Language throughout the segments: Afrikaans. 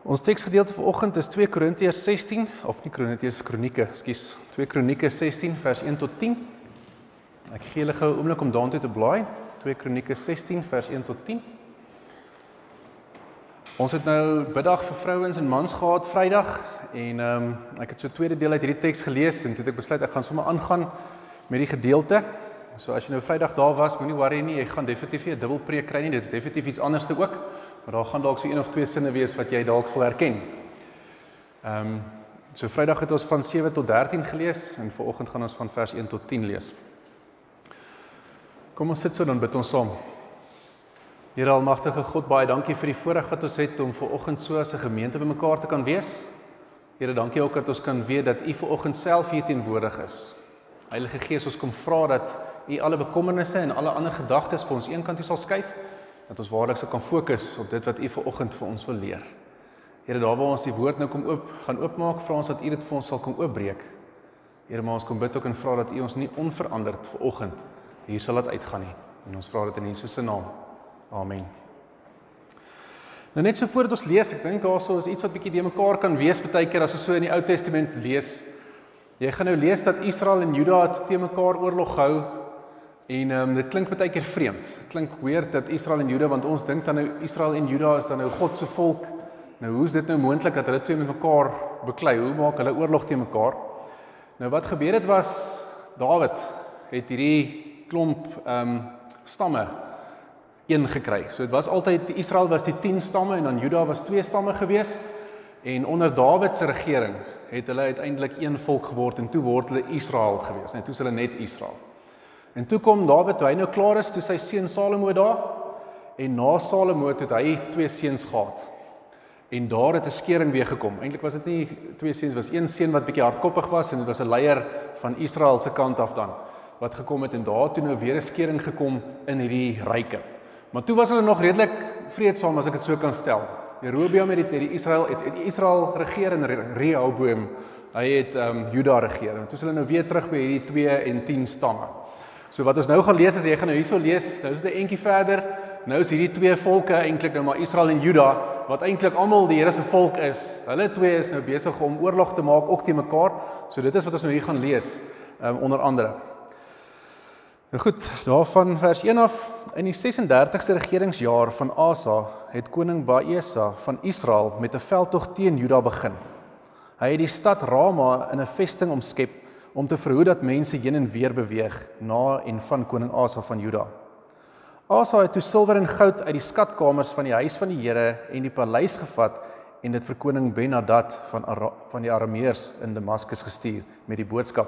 Ons teksgedeelte vir oggend is 2 Korintiërs 16 of nie Korintiërs Kronieke, skus, 2 Kronieke 16 vers 1 tot 10. Ek gee julle gou 'n oomblik om daartoe te blaai. 2 Kronieke 16 vers 1 tot 10. Ons het nou biddag vir vrouens en mans gehad Vrydag en ehm um, ek het so tweede deel uit hierdie teks gelees en toe het ek besluit ek gaan sommer aangaan met die gedeelte. So as jy nou Vrydag daar was, moenie worry nie, jy gaan definitief 'n dubbel preek kry nie. Dit is definitief iets anders te ook. Maar daar gaan dalk so een of twee sinne wees wat jy dalk sal herken. Ehm um, so Vrydag het ons van 7 tot 13 gelees en vanoggend gaan ons van vers 1 tot 10 lees. Kom ons sit so dan bid ons saam. Here almagtige God, baie dankie vir die voorreg wat ons het om vanoggend so as 'n gemeente bymekaar te kan wees. Here, dankie ook dat ons kan weet dat U vanoggend self hier teenwoordig is. Heilige Gees, ons kom vra dat U alle bekommernisse en alle ander gedagtes vir ons eenkant toe sal skuif dat ons waarlik sou kan fokus op dit wat U ver oggend vir ons wil leer. Here, daar waar ons die woord nou kom oop gaan oopmaak, vra ons dat U dit vir ons sal kom oopbreek. Here, maar ons kom bid ook en vra dat U ons nie onveranderd ver oggend hier sal laat uitgaan nie. En ons vra dit in Jesus se naam. Amen. Nou net so voordat ons lees, ek dink daarso is iets wat bietjie de mekaar kan wees baie keer as ons so in die Ou Testament lees. Jy gaan nou lees dat Israel en Juda het te mekaar oorlog gehou En ehm um, dit klink baie keer vreemd. Dit klink weird dat Israel en Juda want ons dink dan nou Israel en Juda is dan nou God se volk. Nou hoe is dit nou moontlik dat hulle twee met mekaar beklei? Hoe maak hulle oorlog teen mekaar? Nou wat gebeur het was Dawid het hierdie klomp ehm um, stamme een gekry. So dit was altyd Israel was die 10 stamme en dan Juda was twee stamme gewees. En onder Dawid se regering het hulle uiteindelik een volk geword en toe word hulle Israel gewees. Net toe is hulle net Israel. En toe kom Dawid toe hy nou klaar is, toe sy seun Salomo daar en na Salomo het hy twee seuns gehad. En daar het 'n skering weer gekom. Eintlik was dit nie twee seuns was een seun wat bietjie hardkoppig was en dit was 'n leier van Israel se kant af dan wat gekom het en daar toe nou weer 'n skering gekom in hierdie ryke. Maar toe was hulle nog redelik vreedsaam as ek dit so kan stel. Jerobeam het die, die Israel het, het Israel regeer en Rehoboam hy het ehm um, Juda regeer. En toe is hulle nou weer terug by hierdie 2 en 10 stamme. So wat ons nou gaan lees is jy gaan nou hierso lees, nou is dit 'n entjie verder. Nou is hierdie twee volke eintlik nou maar Israel en Juda wat eintlik almal die Here se volk is. Hulle twee is nou besig om oorlog te maak ook te mekaar. So dit is wat ons nou hier gaan lees um, onder andere. Nou goed, daarvan vers 1 af in die 36ste regeringsjaar van Asa het koning Baesa van Israel met 'n veldtog teen Juda begin. Hy het die stad Rama in 'n vesting omskep om te verhoed dat mense heen en weer beweeg na en van koning Asa van Juda. Asa het toe silwer en goud uit die skatkamers van die huis van die Here en die paleis gevat en dit vir koning Ben-Hadad van Ara van die Arameërs in Damaskus gestuur met die boodskap: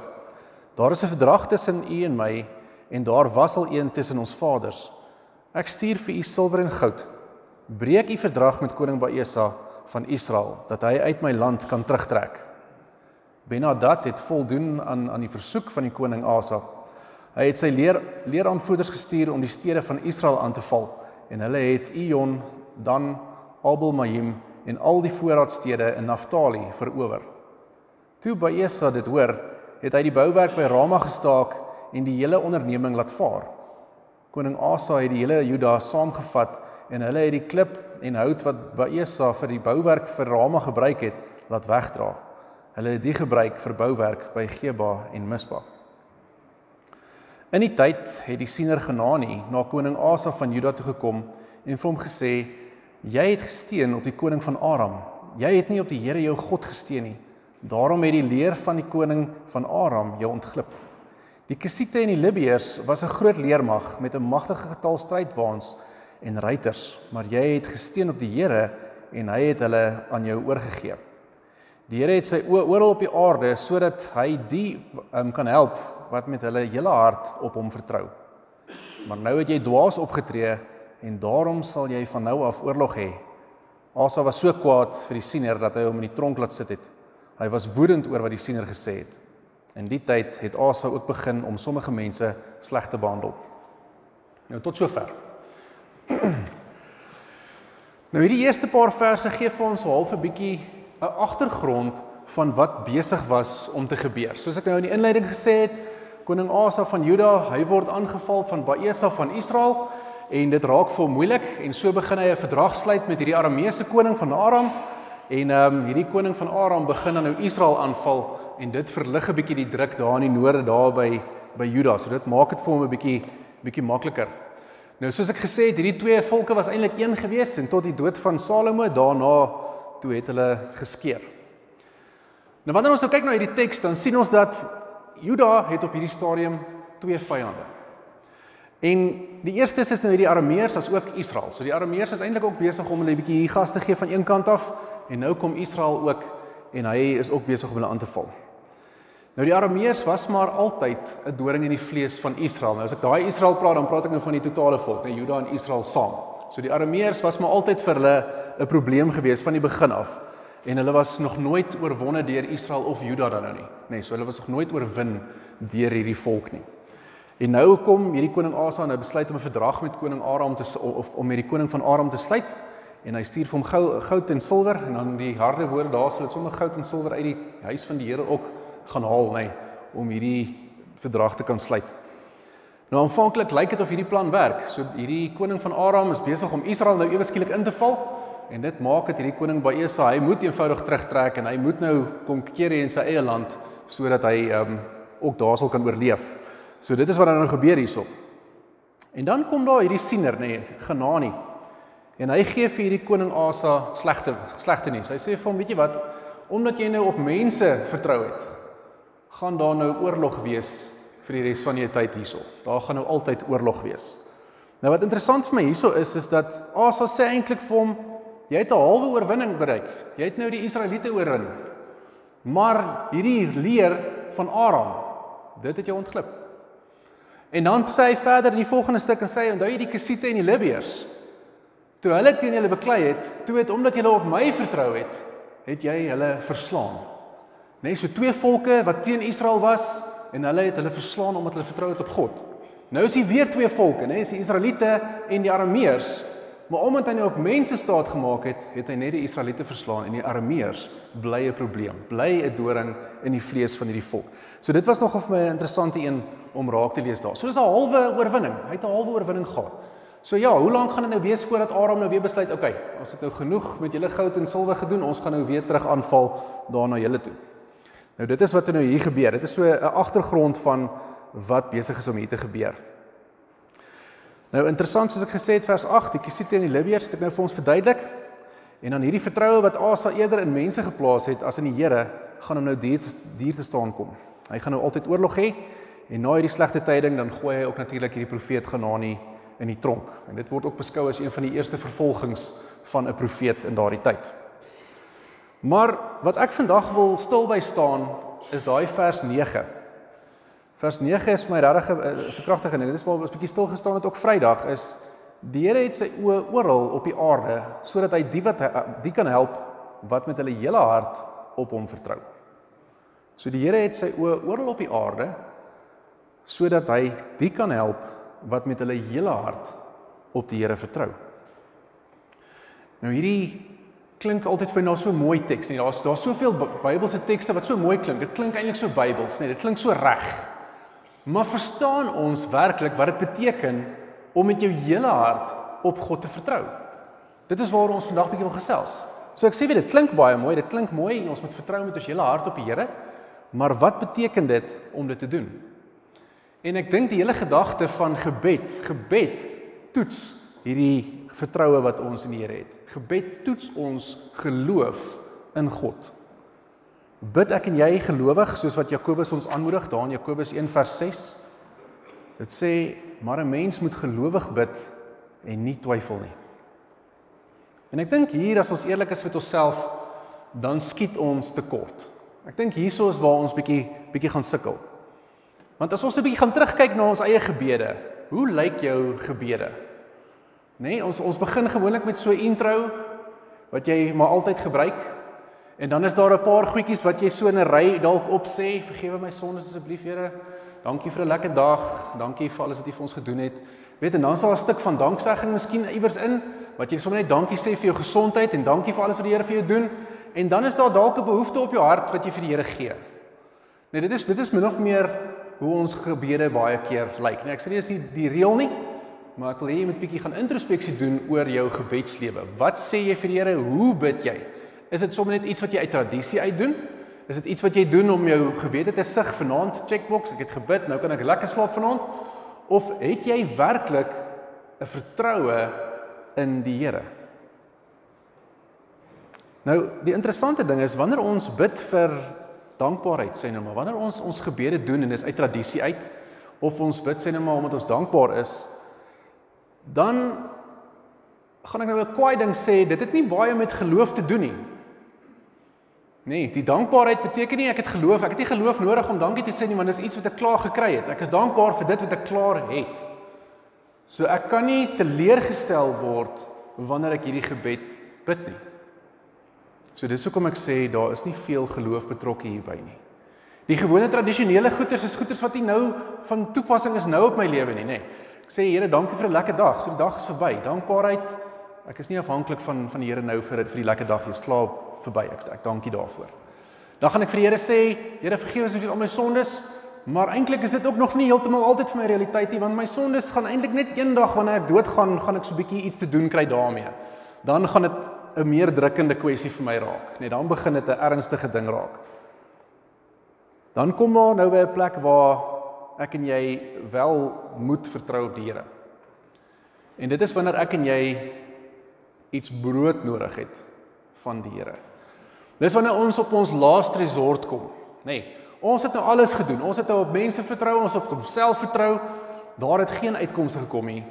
Daar is 'n verdrag tussen u en my en daar was al een tussen ons vaders. Ek stuur vir u silwer en goud. Breek u verdrag met koning Baesa van Israel dat hy uit my land kan terugtrek. Benadad het voldoen aan aan die versoek van die koning Asa. Hy het sy leer leeraanvoerders gestuur om die stede van Israel aan te val en hulle het Ion, dan Abel Mayim en al die voorraadstede in Naftali verower. Toe Baesa dit hoor, het hy die bouwerk by Rama gestaak en die hele onderneming laat vaar. Koning Asa het die hele Juda saamgevat en hulle het die klip en hout wat Baesa vir die bouwerk vir Rama gebruik het, laat wegdra. Hulle het dit gebruik vir bouwerk by Geba en Mispa. In die tyd het die siener Genani na koning Asa van Juda toe gekom en vir hom gesê: "Jy het gesteen op die koning van Aram. Jy het nie op die Here jou God gesteen nie. Daarom het die leer van die koning van Aram jou ontglip." Die Kusite en die Libiërs was 'n groot leermag met 'n magtige getal strydwaans en ruiters, maar jy het gesteen op die Here en hy het hulle aan jou oorgegee. Die Here het sy oë oral op die aarde sodat hy die um, kan help wat met hulle hele hart op hom vertrou. Maar nou het jy dwaas opgetree en daarom sal jy van nou af oorlog hê. Asa was so kwaad vir die siener dat hy hom in die tronk laat sit het. Hy was woedend oor wat die siener gesê het. In die tyd het Asa ook begin om sommige mense sleg te behandel. Nou tot sover. nou hierdie eerste paar verse gee vir ons half 'n bietjie 'n agtergrond van wat besig was om te gebeur. Soos ek nou in die inleiding gesê het, koning Asa van Juda, hy word aangeval van Baesa van Israel en dit raak vir hom moeilik en so begin hy 'n verdrag sluit met hierdie Arameese koning van Aram En ehm um, hierdie koning van Aram begin dan nou Israel aanval en dit verlig 'n bietjie die druk daar in die noorde daar by by Juda. So dit maak dit vir hom 'n bietjie bietjie makliker. Nou soos ek gesê het, hierdie twee volke was eintlik een gewees en tot die dood van Salomo daarna toe het hulle geskeur. Nou wanneer ons nou kyk na hierdie teks, dan sien ons dat Juda het op hierdie stadium twee vyande. En die eerste is nou hierdie Arameërs as ook Israel. So die Arameërs is eintlik ook besig om hulle 'n bietjie hier gas te gee van een kant af en nou kom Israel ook en hy is ook besig om hulle aan te val. Nou die Arameërs was maar altyd 'n doring in die vlees van Israel. Nou as ek daai Israel praat, dan praat ek nou van die totale volk, nee Juda en Israel saam. So die Arameërs was maar altyd vir hulle 'n probleem gewees van die begin af. En hulle was nog nooit oorwonne deur Israel of Juda dan nou nie. Nee, so hulle was nog nooit oorwin deur hierdie volk nie. En nou kom hierdie koning Asa nou besluit om 'n verdrag met koning Aram te of om met die koning van Aram te sluit en hy stuur vir hom gou goud en silwer en dan die harde woorde daar sal dit sommer goud en silwer uit die huis van die Here ook gaan haal nê nee, om hierdie verdrag te kan sluit. Nou aanvanklik lyk dit of hierdie plan werk. So hierdie koning van Aram is besig om Israel nou ewe skielik in te val en dit maak dat hierdie koning by Esa hy moet eenvoudig terugtrek en hy moet nou kom keer in sy eie land sodat hy ehm um, ook daar sal kan oorleef. So dit is wat nou gebeur hierso. En dan kom daar hierdie siener nê, nee, Genani. En hy gee vir hierdie koning Asa slegte slegte nuus. Hy sê vir hom, weet jy wat? Omdat jy nou op mense vertrou het, gaan daar nou oorlog wees vir die res van jou tyd hierso. Daar gaan nou altyd oorlog wees. Nou wat interessant vir my hierso is is dat Asa sê eintlik vir hom, jy het 'n halwe oorwinning bereik. Jy het nou die Israeliete oorwin. Maar hierdie leer van Aram, dit het jou ontglip. En dan sê hy verder in die volgende stuk en sê onthou jy die Kesiete en die Libiërs? Toe hulle teen julle beklei het, toe het omdat julle op my vertrou het, het jy hulle verslaan. Net so twee volke wat teen Israel was en hulle het hulle verslaan omdat hulle vertrou het op God. Nou is hier weer twee volke, né? Dis die Israeliete en die Arameërs. Maar omdat hy nou op mense staat gemaak het, het hy net die Israeliete verslaan en die Arameërs bly 'n probleem, bly 'n doring in die vlees van hierdie volk. So dit was nogal vir my 'n interessante een om raak te lees daar. So dis 'n halwe oorwinning. Hy het 'n halwe oorwinning gehad. So ja, hoe lank gaan dit nou wees voordat Aram nou weer besluit, okay, ons het nou genoeg met julle goud en silwer gedoen, ons gaan nou weer terug aanval daar na julle toe. Nou dit is wat nou hier gebeur. Dit is so 'n agtergrond van wat besig is om hier te gebeur. Nou interessant soos ek gesê het vers 8, die Kisiete en die Libiërs het ek nou vir ons verduidelik. En dan hierdie vertroue wat Asa eerder in mense geplaas het as in die Here, gaan hom nou duur duur te staan kom. Hy gaan nou altyd oorlog hê en na hierdie slegte tyding dan gooi hy ook natuurlik hierdie profeet Ganani in die tronk. En dit word ook beskou as een van die eerste vervolgings van 'n profeet in daardie tyd. Maar wat ek vandag wil stil by staan is daai vers 9 Vers 9 is vir my regtig 'n kragtige ding. Dit is ons 'n bietjie stil gestaan het ook Vrydag is die Here het sy oë oral op die aarde sodat hy die wat die kan help wat met hulle hele hart op hom vertrou. So die Here het sy oë oral op die aarde sodat hy die kan help wat met hulle hele hart op die Here vertrou. Nou hierdie klink altyd vir my na so mooi teks nie. Daar's daar's soveel Bybelse tekste wat so mooi klink. Dit klink eintlik so Bybels, nee, dit klink so reg. Maar verstaan ons werklik wat dit beteken om met jou hele hart op God te vertrou? Dit is waaroor ons vandag bietjie wil gesels. So ek sê weer dit klink baie mooi, dit klink mooi ons moet vertrou met ons hele hart op die Here. Maar wat beteken dit om dit te doen? En ek dink die hele gedagte van gebed, gebed toets hierdie vertroue wat ons in die Here het. Gebed toets ons geloof in God. Bid ek en jy gelowig soos wat Jakobus ons aanmoedig daar in Jakobus 1 vers 6. Dit sê maar 'n mens moet gelowig bid en nie twyfel nie. En ek dink hier as ons eerlik is met onsself, dan skiet ons tekort. Ek dink hierso is waar ons bietjie bietjie gaan sukkel. Want as ons 'n bietjie gaan terugkyk na ons eie gebede, hoe lyk jou gebede? Nê, nee, ons ons begin gewoonlik met so 'n intro wat jy maar altyd gebruik En dan is daar 'n paar goedjies wat jy so in 'n ry dalk opsê, vergewe my sondes asseblief Here. Dankie vir 'n lekker dag. Dankie vir alles wat jy vir ons gedoen het. Weet en dan sal 'n stuk van danksegging miskien iewers in wat jy sommer net dankie sê vir jou gesondheid en dankie vir alles wat die Here vir jou doen. En dan is daar dalk 'n behoefte op jou hart wat jy vir die Here gee. Nee, dit is dit is min of meer hoe ons gebede baie keer lyk. Nee, ek sê nie dis die, die reël nie, maar ek wil hê jy moet bietjie gaan introspeksie doen oor jou gebedslewe. Wat sê jy vir die Here? Hoe bid jy? Is dit sommer net iets wat jy uit tradisie uit doen? Is dit iets wat jy doen om jou gewete te sig vanaand checkbox, ek het gebid, nou kan ek lekker slaap vanaand? Of het jy werklik 'n vertroue in die Here? Nou, die interessante ding is wanneer ons bid vir dankbaarheid, sê nou maar, wanneer ons ons gebede doen en dis uit tradisie uit of ons bid sê nou maar omdat ons dankbaar is, dan gaan ek nou 'n kwaai ding sê, dit het nie baie met geloof te doen nie. Nee, die dankbaarheid beteken nie ek het geloof, ek het nie geloof nodig om dankie te sê nie, want dis iets wat ek klaar gekry het. Ek is dankbaar vir dit wat ek klaar het. So ek kan nie teleurgestel word wanneer ek hierdie gebed bid nie. So dis hoekom ek sê daar is nie veel geloof betrokke hierby nie. Die gewone tradisionele goeders is goeders wat nie nou van toepassing is nou op my lewe nie, nê. Nee. Sê Here, dankie vir 'n lekker dag. So die dag is verby. Dankbaarheid Ek is nie afhanklik van van die Here nou vir vir die lekker dag jy's klaar verby. Ek ek dankie daarvoor. Dan gaan ek vir die Here sê, Here vergewe asseblief al my sondes, maar eintlik is dit ook nog nie heeltemal altyd vir my realiteit nie, want my sondes gaan eintlik net eendag wanneer ek doodgaan, gaan ek so 'n bietjie iets te doen kry daarmee. Dan gaan dit 'n meer drukkende kwessie vir my raak. Net dan begin dit 'n ernstige ding raak. Dan kom maar nou by 'n plek waar ek en jy wel moet vertrou op die Here. En dit is wanneer ek en jy iets brood nodig het van die Here. Dis wanneer ons op ons laaste resort kom, nê. Nee, ons het nou alles gedoen. Ons het nou op mense vertrou, ons op onsself vertrou. Daar het geen uitkomste gekom nie.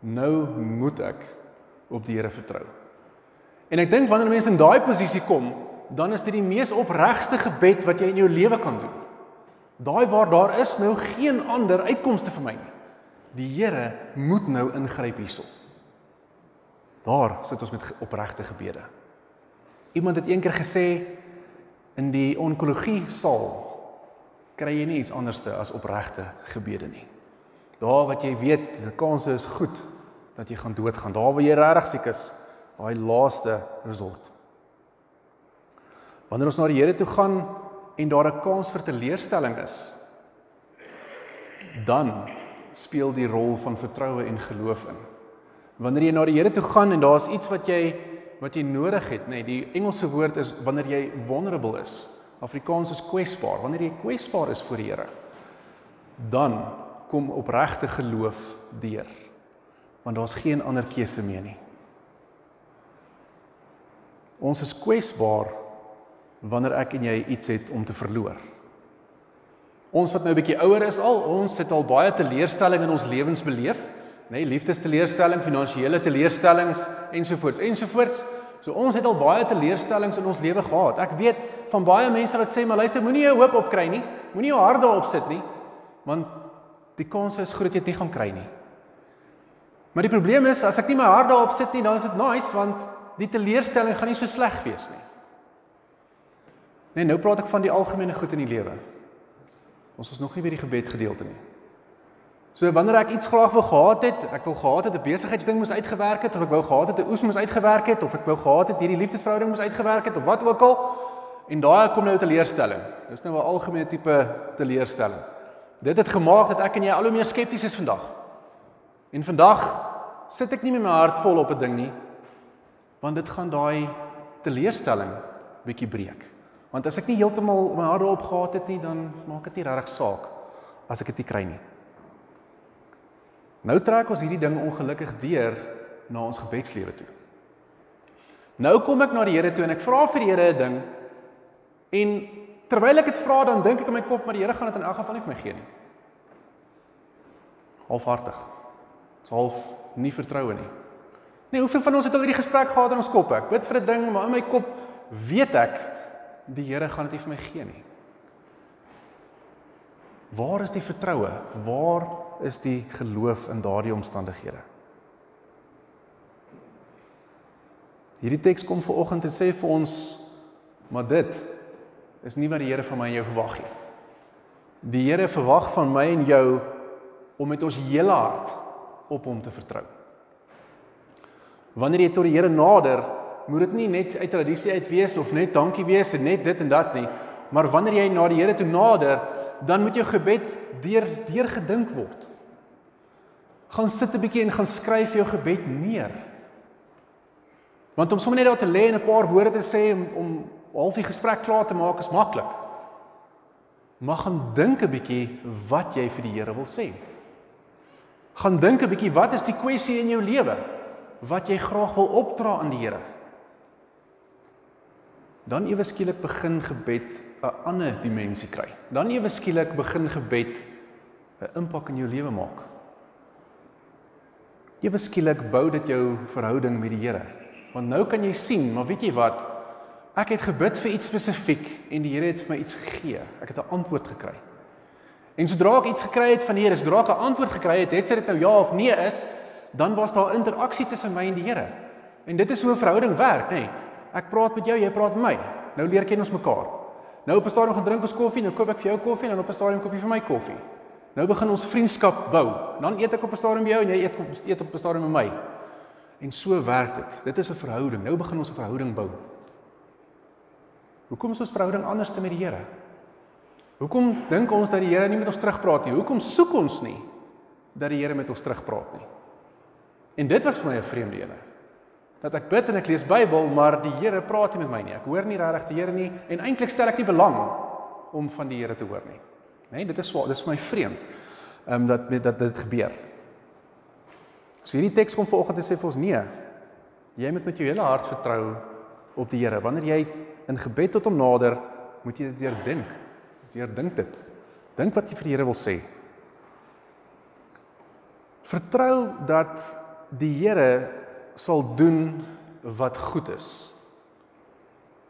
Nou moet ek op die Here vertrou. En ek dink wanneer mense in daai posisie kom, dan is dit die mees opregste gebed wat jy in jou lewe kan doen. Daai waar daar is nou geen ander uitkomste vir my nie. Die Here moet nou ingryp hierson. Daar sit ons met opregte gebede. Iemand het eendag gesê in die onkologie saal kry jy nie iets anderste as opregte gebede nie. Daar wat jy weet die kans is goed dat jy gaan doodgaan. Daar waar jy regtig siek is, daai laaste resort. Wanneer ons na die Here toe gaan en daar 'n kans vir teleurstelling is, dan speel die rol van vertroue en geloof in. Wanneer jy na die Here toe gaan en daar's iets wat jy wat jy nodig het, nê, nee, die Engelse woord is wanneer jy vulnerable is. Afrikaans is kwesbaar. Wanneer jy kwesbaar is voor die Here, dan kom opregte geloof deur. Want daar's geen ander keuse meer nie. Ons is kwesbaar wanneer ek en jy iets het om te verloor. Ons wat nou 'n bietjie ouer is al, ons het al baie teleurstellings in ons lewens beleef nê, nee, liefdesteleurstelling, finansiële teleurstellings ensovoorts ensovoorts. So ons het al baie teleurstellings in ons lewe gehad. Ek weet van baie mense wat sê maar luister, moenie jou hoop opkry nie. Moenie jou hart daarop sit nie, want die kans is groot jy dit nie gaan kry nie. Maar die probleem is as ek nie my hart daarop sit nie, dan is dit nice want die teleurstelling gaan nie so sleg wees nie. Nee, nou praat ek van die algemene goed in die lewe. Ons is nog nie by die gebed gedeelte nie. So wanneer ek iets graag wou gehad het, ek wil gehad het 'n besigheidsding moes uitgewerk het of ek wou gehad het 'n oes moes uitgewerk het of ek wou gehad het hierdie liefdesverhouding moes uitgewerk het of wat ook al en daai kom nou 'n teleurstelling. Dis nou 'n algemene tipe teleurstelling. Dit het gemaak dat ek en jy al hoe meer skepties is vandag. En vandag sit ek nie met my hart vol op 'n ding nie want dit gaan daai teleurstelling bietjie breek. Want as ek nie heeltemal my hart daarop gehad het nie, dan maak dit nie regtig saak as ek dit nie kry nie. Nou trek ons hierdie ding ongelukkig deur na ons gebedslewe toe. Nou kom ek na die Here toe en ek vra vir die Here 'n ding en terwyl ek dit vra dan dink ek in my kop maar die Here gaan dit in elk geval nie vir my gee nie. Halfhartig. Dis half nie vertroue nie. Nee, hoeveel van ons het al hierdie gesprek gehad in ons kop? Ek bid vir 'n ding maar in my kop weet ek die Here gaan dit nie vir my gee nie. Waar is die vertroue? Waar is die geloof in daardie omstandighede? Hierdie teks kom ver oggend en sê vir ons maar dit is nie wat die Here van my en jou verwag nie. Die Here verwag van my en jou om met ons hele hart op hom te vertrou. Wanneer jy tot die Here nader, moet dit nie net uit tradisie uit wees of net dankie wees en net dit en dat nie, maar wanneer jy na die Here toe nader, dan moet jou gebed deur deur gedink word. Gaan sit 'n bietjie en gaan skryf jou gebed neer. Want om sommer net daar te lê en 'n paar woorde te sê om om half die gesprek klaar te maak is maklik. Maar gaan dink 'n bietjie wat jy vir die Here wil sê. Gaan dink 'n bietjie wat is die kwessie in jou lewe wat jy graag wil opdra aan die Here. Dan ewe skielik begin gebed 'n ander dimensie kry. Dan ewe skielik begin gebed 'n impak in jou lewe maak. Ewe skielik bou dit jou verhouding met die Here. Want nou kan jy sien, maar weet jy wat? Ek het gebid vir iets spesifiek en die Here het vir my iets gegee. Ek het 'n antwoord gekry. En sodra ek iets gekry het van die Here, sodra ek 'n antwoord gekry het, het sy dit nou ja of nee is, dan was daar interaksie tussen my en die Here. En dit is hoe 'n verhouding werk, nê? Nee. Ek praat met jou, jy praat met my. Nou leer ken ons mekaar. Nou op 'n stadium gaan drink ons koffie, nou koop ek vir jou koffie en dan op 'n stadium koop jy vir my koffie. Nou begin ons vriendskap bou. Dan eet ek op 'n stadium by jou en jy eet op eet op 'n stadium met my. En so werk dit. Dit is 'n verhouding. Nou begin ons 'n verhouding bou. Hoekom is ons verhouding anders te met die Here? Hoekom dink ons dat die Here nie met ons terugpraat nie? Hoekom soek ons nie dat die Here met ons terugpraat nie? En dit was vir my 'n vreemde ene. Dat ek bid en ek lees Bybel, maar die Here praat nie met my nie. Ek hoor nie regtig die Here nie en eintlik stel ek nie belang om van die Here te hoor nie. Nee, dit is dit is vir my vreemd. Ehm um, dat dat dit gebeur. So hierdie teks kom vanoggend en sê vir ons nee. Jy moet met jou hele hart vertrou op die Here. Wanneer jy in gebed tot hom nader, moet jy dit deurdink. Deurdink dit. Dink wat jy vir die Here wil sê. Vertrou dat die Here sal doen wat goed is.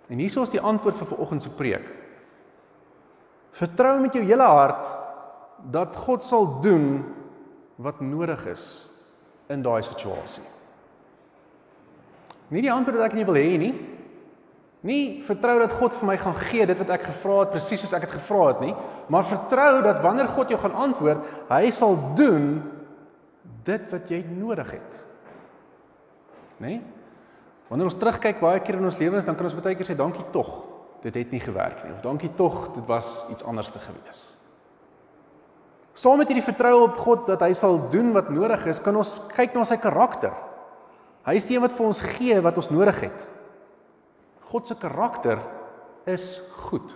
En hier is die antwoord vir vanoggend se preek. Vertrou met jou hele hart dat God sal doen wat nodig is in daai situasie. Nie die antwoord wat ek nie wil hê nie. Nie vertrou dat God vir my gaan gee dit wat ek gevra het presies soos ek dit gevra het nie, maar vertrou dat wanneer God jou gaan antwoord, hy sal doen dit wat jy nodig het. Né? Nee? Wanneer ons terugkyk baie keer in ons lewens, dan kan ons baie keer sê dankie tog. Dit het nie gewerk nie of dankie tog, dit was iets anders te gewees. Saam met hierdie vertroue op God dat hy sal doen wat nodig is, kan ons kyk na sy karakter. Hy is die een wat vir ons gee wat ons nodig het. God se karakter is goed.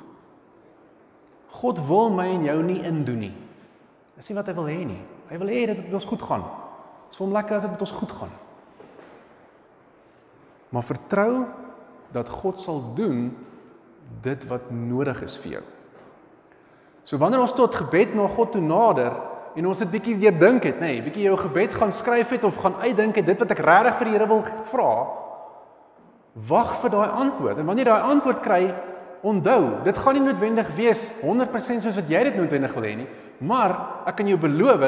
God wil my en jou nie indoen nie. Dis nie wat hy wil hê nie. Hy wil hê dit met ons goed gaan. Dit is vir hom lekker as dit met ons goed gaan maar vertrou dat God sal doen dit wat nodig is vir jou. So wanneer ons tot gebed na God toe nader en ons dit bietjie weer dink het, nê, nee, bietjie jou gebed gaan skryf het of gaan uitdink het dit wat ek regtig vir die Here wil vra, wag vir daai antwoord. En wanneer jy daai antwoord kry, onthou, dit gaan nie noodwendig wees 100% soos wat jy dit noodwendig wil hê nie, maar ek kan jou beloof,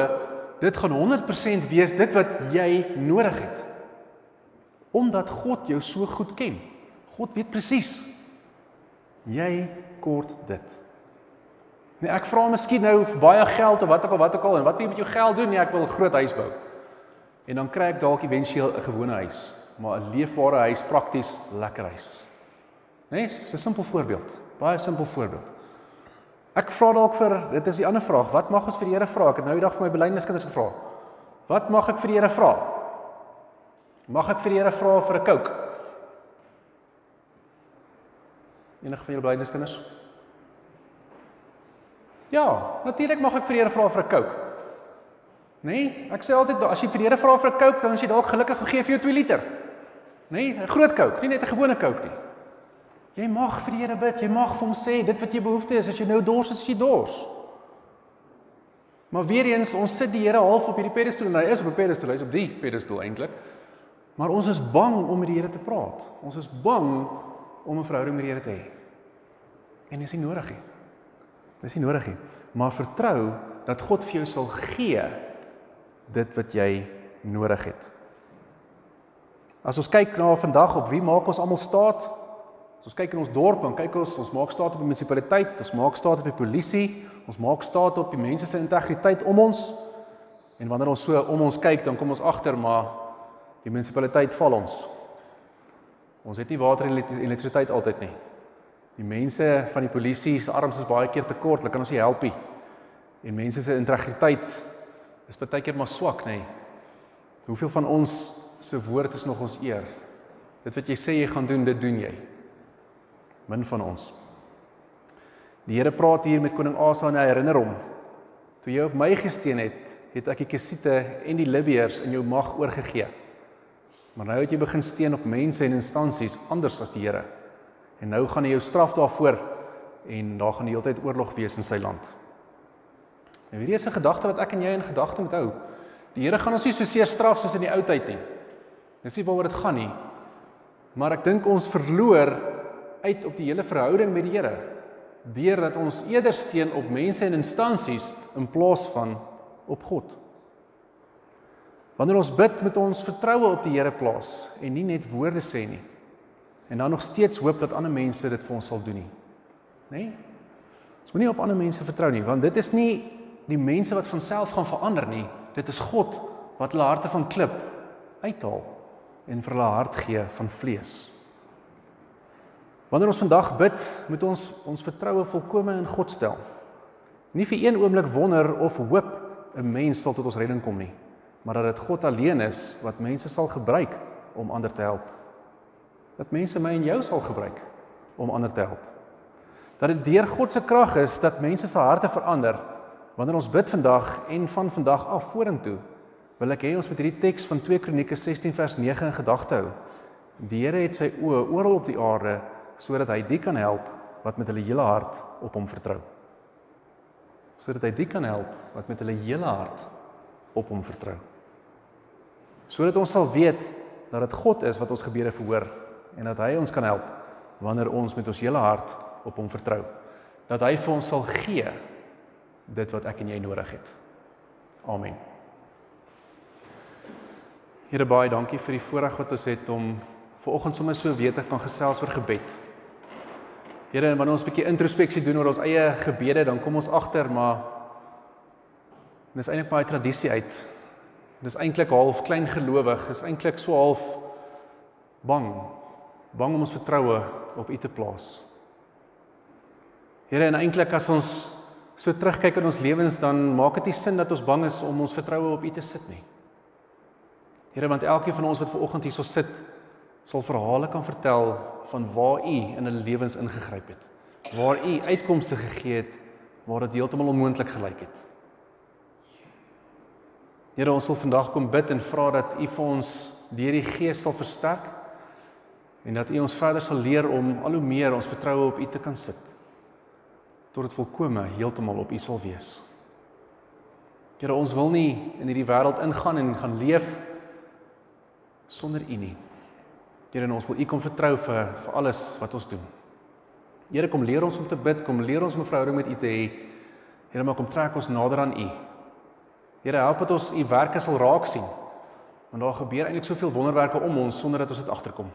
dit gaan 100% wees dit wat jy nodig het omdat God jou so goed ken. God weet presies jy kort dit. Nee, ek vra miskien nou vir baie geld of wat ook al wat ook al en wat wil jy met jou geld doen? Nee, ek wil 'n groot huis bou. En dan kry ek dalk eventueel 'n gewone huis, maar 'n leefbare huis, prakties, lekker huis. Nee, dis 'n simpel voorbeeld. Baie simpel voorbeeld. Ek vra dalk vir, dit is die ander vraag, wat mag ons vir die Here vra? Ek het nou die dag vir my belydenskinders gevra. Wat mag ek vir die Here vra? Mag ek vir die Here vra vir 'n Coke? Enige van julle blydeniskinders? Ja, natuurlik mag ek vir die Here vra vir 'n Coke. Nee, ek sê altyd as jy vir die Here vra vir 'n Coke, dan is jy dalk gelukkig gegee vir jou 2 liter. Nee, 'n groot Coke, nie net 'n gewone Coke nie. Jy mag vir die Here bid, jy mag vir hom sê dit wat jy behoefte is, as jy nou dors is, as jy dors. Maar weer eens, ons sit die Here half op hierdie pedestal en hy is op 'n pedestal, hy's op die pedestal eintlik. Maar ons is bang om met die Here te praat. Ons is bang om 'n verhouding met die Here te hê. En dis nie nodig nie. Dis nie nodig nie. Maar vertrou dat God vir jou sal gee dit wat jy nodig het. As ons kyk na vandag op wie maak ons almal staat? As ons kyk in ons dorp en kyk ons ons maak staat op die munisipaliteit, ons maak staat op die polisie, ons maak staat op die mense se integriteit om ons. En wanneer ons so om ons kyk, dan kom ons agter maar Die munisipaliteit val ons. Ons het nie water en elektrisiteit altyd nie. Die mense van die polisie se arms is baie keer te kort, hulle kan ons nie help nie. En mense se integriteit is baie keer maar swak, nê. Hoeveel van ons se woord is nog ons eer? Dit wat jy sê jy gaan doen, dit doen jy. Min van ons. Die Here praat hier met koning Asa en hy herinner hom: "Toe jy op my gesteen het, het ek die Kesiete en die Libiërs in jou mag oorgegee. Maar nou het jy begin steen op mense en instansies anders as die Here. En nou gaan hy jou straf daarvoor en daar gaan die hele tyd oorlog wees in sy land." Nou hierdie is 'n gedagte wat ek en jy in gedagte moet hou. Die Here gaan ons nie so seer straf soos in die ou tyd nie. Dis nie waaroor dit gaan nie. Maar ek dink ons verloor uit op die hele verhouding met die Here deurdat ons eerder steun op mense en instansies in plaas van op God. Wanneer ons bid met ons vertroue op die Here plaas en nie net woorde sê nie en dan nog steeds hoop dat ander mense dit vir ons sal doen nie. Nê? Nee? Ons moenie op ander mense vertrou nie want dit is nie die mense wat van self gaan verander nie. Dit is God wat hulle harte van klip uithaal en vir hulle hart gee van vlees. Wanneer ons vandag bid, moet ons ons vertroue volkome in God stel. Nie vir een oomblik wonder of hoop 'n mens sal tot ons redding kom nie, maar dat dit God alleen is wat mense sal gebruik om ander te help. Dat mense my en jou sal gebruik om ander te help. Dat dit deur God se krag is dat mense se harte verander. Wanneer ons bid vandag en van vandag af vorentoe, wil ek hê ons moet hierdie teks van 2 Kronieke 16 vers 9 in gedagte hou. Die Here het sy oë oral op die aarde sodat hy die kan help wat met hulle hele hart op hom vertrou. Sodat hy die kan help wat met hulle hele hart op hom vertrou. Sodat ons sal weet dat dit God is wat ons gebede verhoor en dat hy ons kan help wanneer ons met ons hele hart op hom vertrou. Dat hy vir ons sal gee dit wat ek en jy nodig het. Amen. Here baie dankie vir die voorreg wat ons het om ver oggend sommer so weet ek kan gesels oor gebed. Here, wanneer ons 'n bietjie introspeksie doen oor ons eie gebede, dan kom ons agter maar dis eintlik maar 'n tradisie uit. Dis eintlik half klein gelowig, dis eintlik so half bang. Bang om ons vertroue op U te plaas. Here, en eintlik as ons so terugkyk in ons lewens, dan maak dit nie sin dat ons bang is om ons vertroue op U te sit nie. Here, want elkeen van ons wat ver oggend hierso sit, sal verhale kan vertel van waar u in hulle lewens ingegryp het. Waar u uitkomste gegee het waar dit heeltemal onmoontlik gelyk het. Here, ons wil vandag kom bid en vra dat u vir ons deur die Gees sal versterk en dat u ons verder sal leer om al hoe meer ons vertroue op u te kan sit tot dit volkome heeltemal op u sal wees. Here, ons wil nie in hierdie wêreld ingaan en gaan leef sonder u nie. Here, ons wil U kom vertrou vir vir alles wat ons doen. Here, kom leer ons om te bid, kom leer ons om 'n verhouding met U te hê. Here, maak kom trek ons nader aan U. Here, help dat ons U werke sal raak sien. Want daar gebeur eintlik soveel wonderwerke om ons sonder dat ons dit agterkom.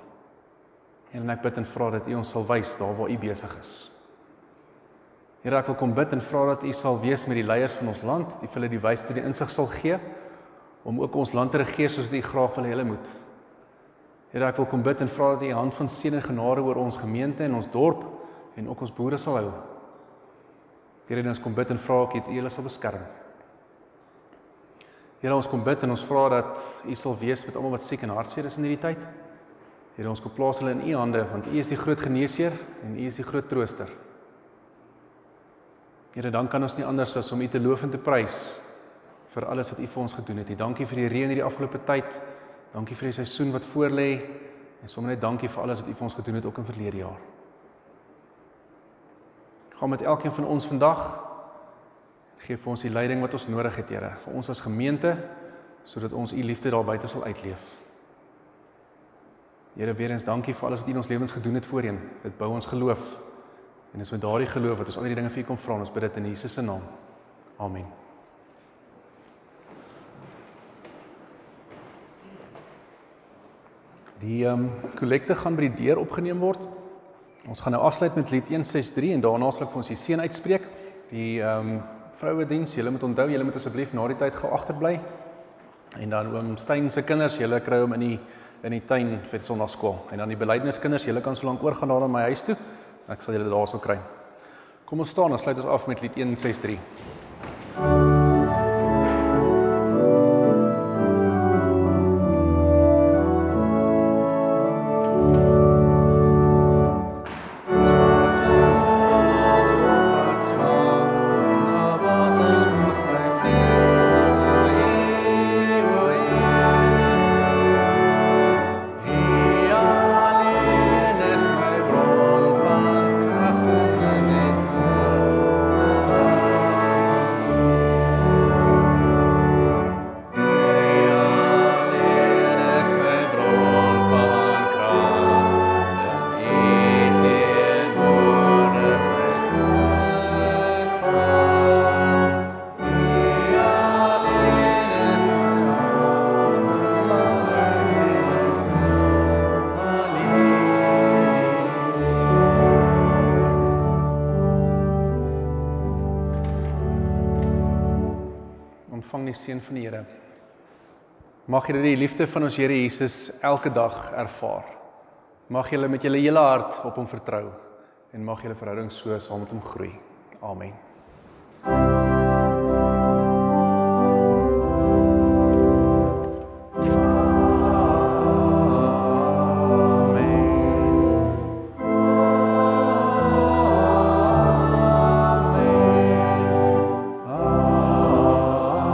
Here, en ek bid en vra dat U ons sal wys daar waar U besig is. Here, ek wil kom bid en vra dat U sal wees met die leiers van ons land, dat U hulle die wysheid en die insig sal gee om ook ons land te regeer soos U graag wil hê hulle moet. Here ek wil kom bid en vra dat U hand van seën en genade oor ons gemeente en ons dorp en ook ons boere sal hou. Here ons kom bid en vra ek dat U hulle sal beskerm. Here ons kom bid en ons vra dat U sal wees met almal wat siek en hartseer is in hierdie tyd. Here ons kom plaas hulle in U hande want U is die groot geneesheer en U is die groot trooster. Here dan kan ons nie anders as om U te loof en te prys vir alles wat U vir ons gedoen het. Dankie vir die reën hierdie afgelope tyd. Dankie vir die seisoen wat voorlê en sommer net dankie vir alles wat U vir ons gedoen het ook in verlede jaar. Gaan met elkeen van ons vandag gee vir ons die leiding wat ons nodig het, Here, vir ons as gemeente sodat ons U liefde daar buite sal uitleef. Here, weer eens dankie vir alles wat U in ons lewens gedoen het voorheen. Dit bou ons geloof. En dis met daardie geloof wat ons al die dinge vir U kom vra. Ons bid dit in Jesus se naam. Amen. Die ehm um, kollekte gaan by die deur opgeneem word. Ons gaan nou afsluit met lied 163 en daarna sal ek vir ons die seën uitspreek. Die ehm um, vroue diens, julle moet onthou, julle moet asseblief na die tyd gou agterbly. En dan oom Steyn se kinders, julle kry hom in die in die tuin vir sonnaarskool. En dan die belydenskinders, julle kan so lank oorgaan na my huis toe. Ek sal julle daarso kry. Kom ons staan en sluit ons af met lied 163. Ontvang die seën van die Here. Mag julle die liefde van ons Here Jesus elke dag ervaar. Mag julle met julle hele hart op hom vertrou en mag julle verhouding so saam met hom groei. Amen.